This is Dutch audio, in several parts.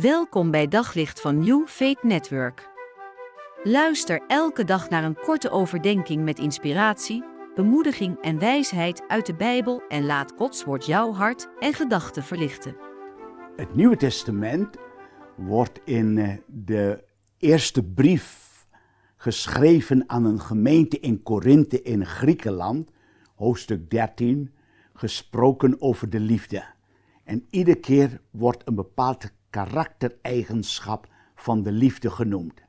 Welkom bij Daglicht van New Faith Network. Luister elke dag naar een korte overdenking met inspiratie, bemoediging en wijsheid uit de Bijbel en laat Gods woord jouw hart en gedachten verlichten. Het Nieuwe Testament wordt in eh, de eerste brief geschreven aan een gemeente in Korinthe in Griekenland, hoofdstuk 13, gesproken over de liefde. En iedere keer wordt een bepaald karaktereigenschap van de liefde genoemd.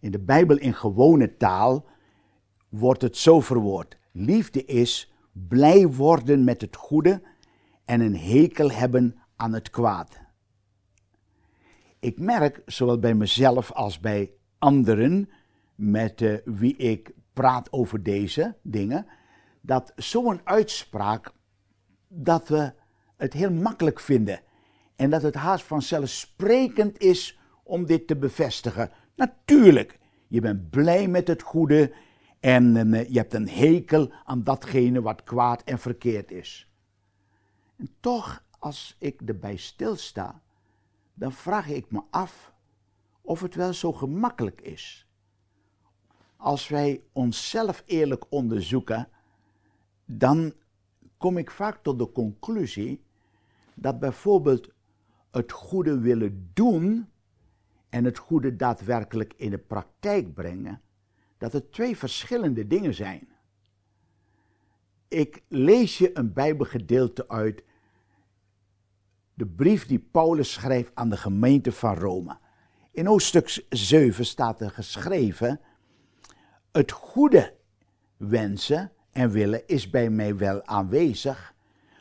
In de Bijbel in gewone taal wordt het zo verwoord. Liefde is blij worden met het goede en een hekel hebben aan het kwaad. Ik merk, zowel bij mezelf als bij anderen met uh, wie ik praat over deze dingen, dat zo'n uitspraak, dat we het heel makkelijk vinden. En dat het haast vanzelfsprekend is om dit te bevestigen. Natuurlijk, je bent blij met het goede en uh, je hebt een hekel aan datgene wat kwaad en verkeerd is. En toch, als ik erbij stilsta, dan vraag ik me af of het wel zo gemakkelijk is. Als wij onszelf eerlijk onderzoeken, dan kom ik vaak tot de conclusie dat bijvoorbeeld het goede willen doen en het goede daadwerkelijk in de praktijk brengen, dat het twee verschillende dingen zijn. Ik lees je een Bijbelgedeelte uit de brief die Paulus schrijft aan de gemeente van Rome. In hoofdstuk 7 staat er geschreven: Het goede wensen en willen is bij mij wel aanwezig,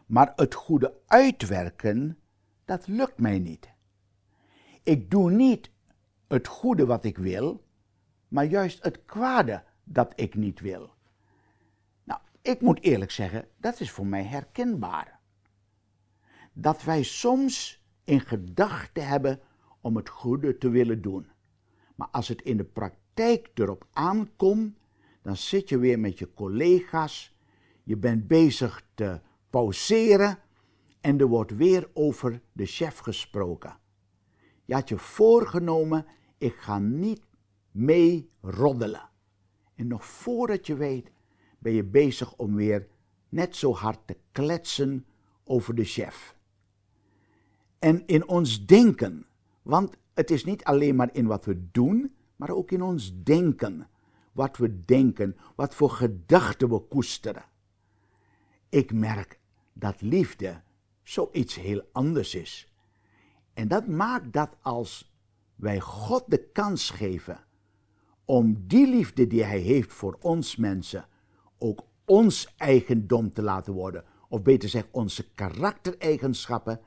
maar het goede uitwerken, dat lukt mij niet. Ik doe niet het goede wat ik wil, maar juist het kwade dat ik niet wil. Nou, ik moet eerlijk zeggen, dat is voor mij herkenbaar dat wij soms in gedachten hebben om het goede te willen doen. Maar als het in de praktijk erop aankomt, dan zit je weer met je collega's, je bent bezig te pauzeren en er wordt weer over de chef gesproken. Je had je voorgenomen, ik ga niet mee roddelen. En nog voordat je weet, ben je bezig om weer net zo hard te kletsen over de chef en in ons denken. Want het is niet alleen maar in wat we doen, maar ook in ons denken. Wat we denken, wat voor gedachten we koesteren. Ik merk dat liefde zoiets heel anders is. En dat maakt dat als wij God de kans geven om die liefde die Hij heeft voor ons mensen ook ons eigendom te laten worden, of beter gezegd onze karaktereigenschappen,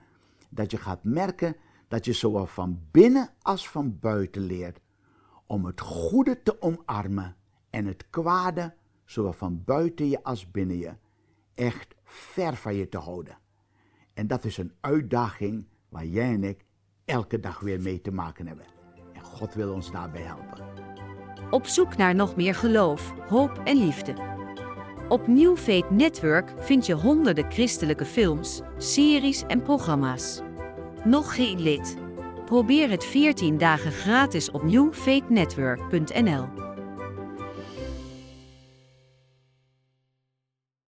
dat je gaat merken dat je zowel van binnen als van buiten leert om het goede te omarmen en het kwade, zowel van buiten je als binnen je, echt ver van je te houden. En dat is een uitdaging waar jij en ik elke dag weer mee te maken hebben. En God wil ons daarbij helpen. Op zoek naar nog meer geloof, hoop en liefde. Op New Faith Network vind je honderden christelijke films, series en programma's. Nog geen lid? Probeer het 14 dagen gratis op newfaithnetwork.nl.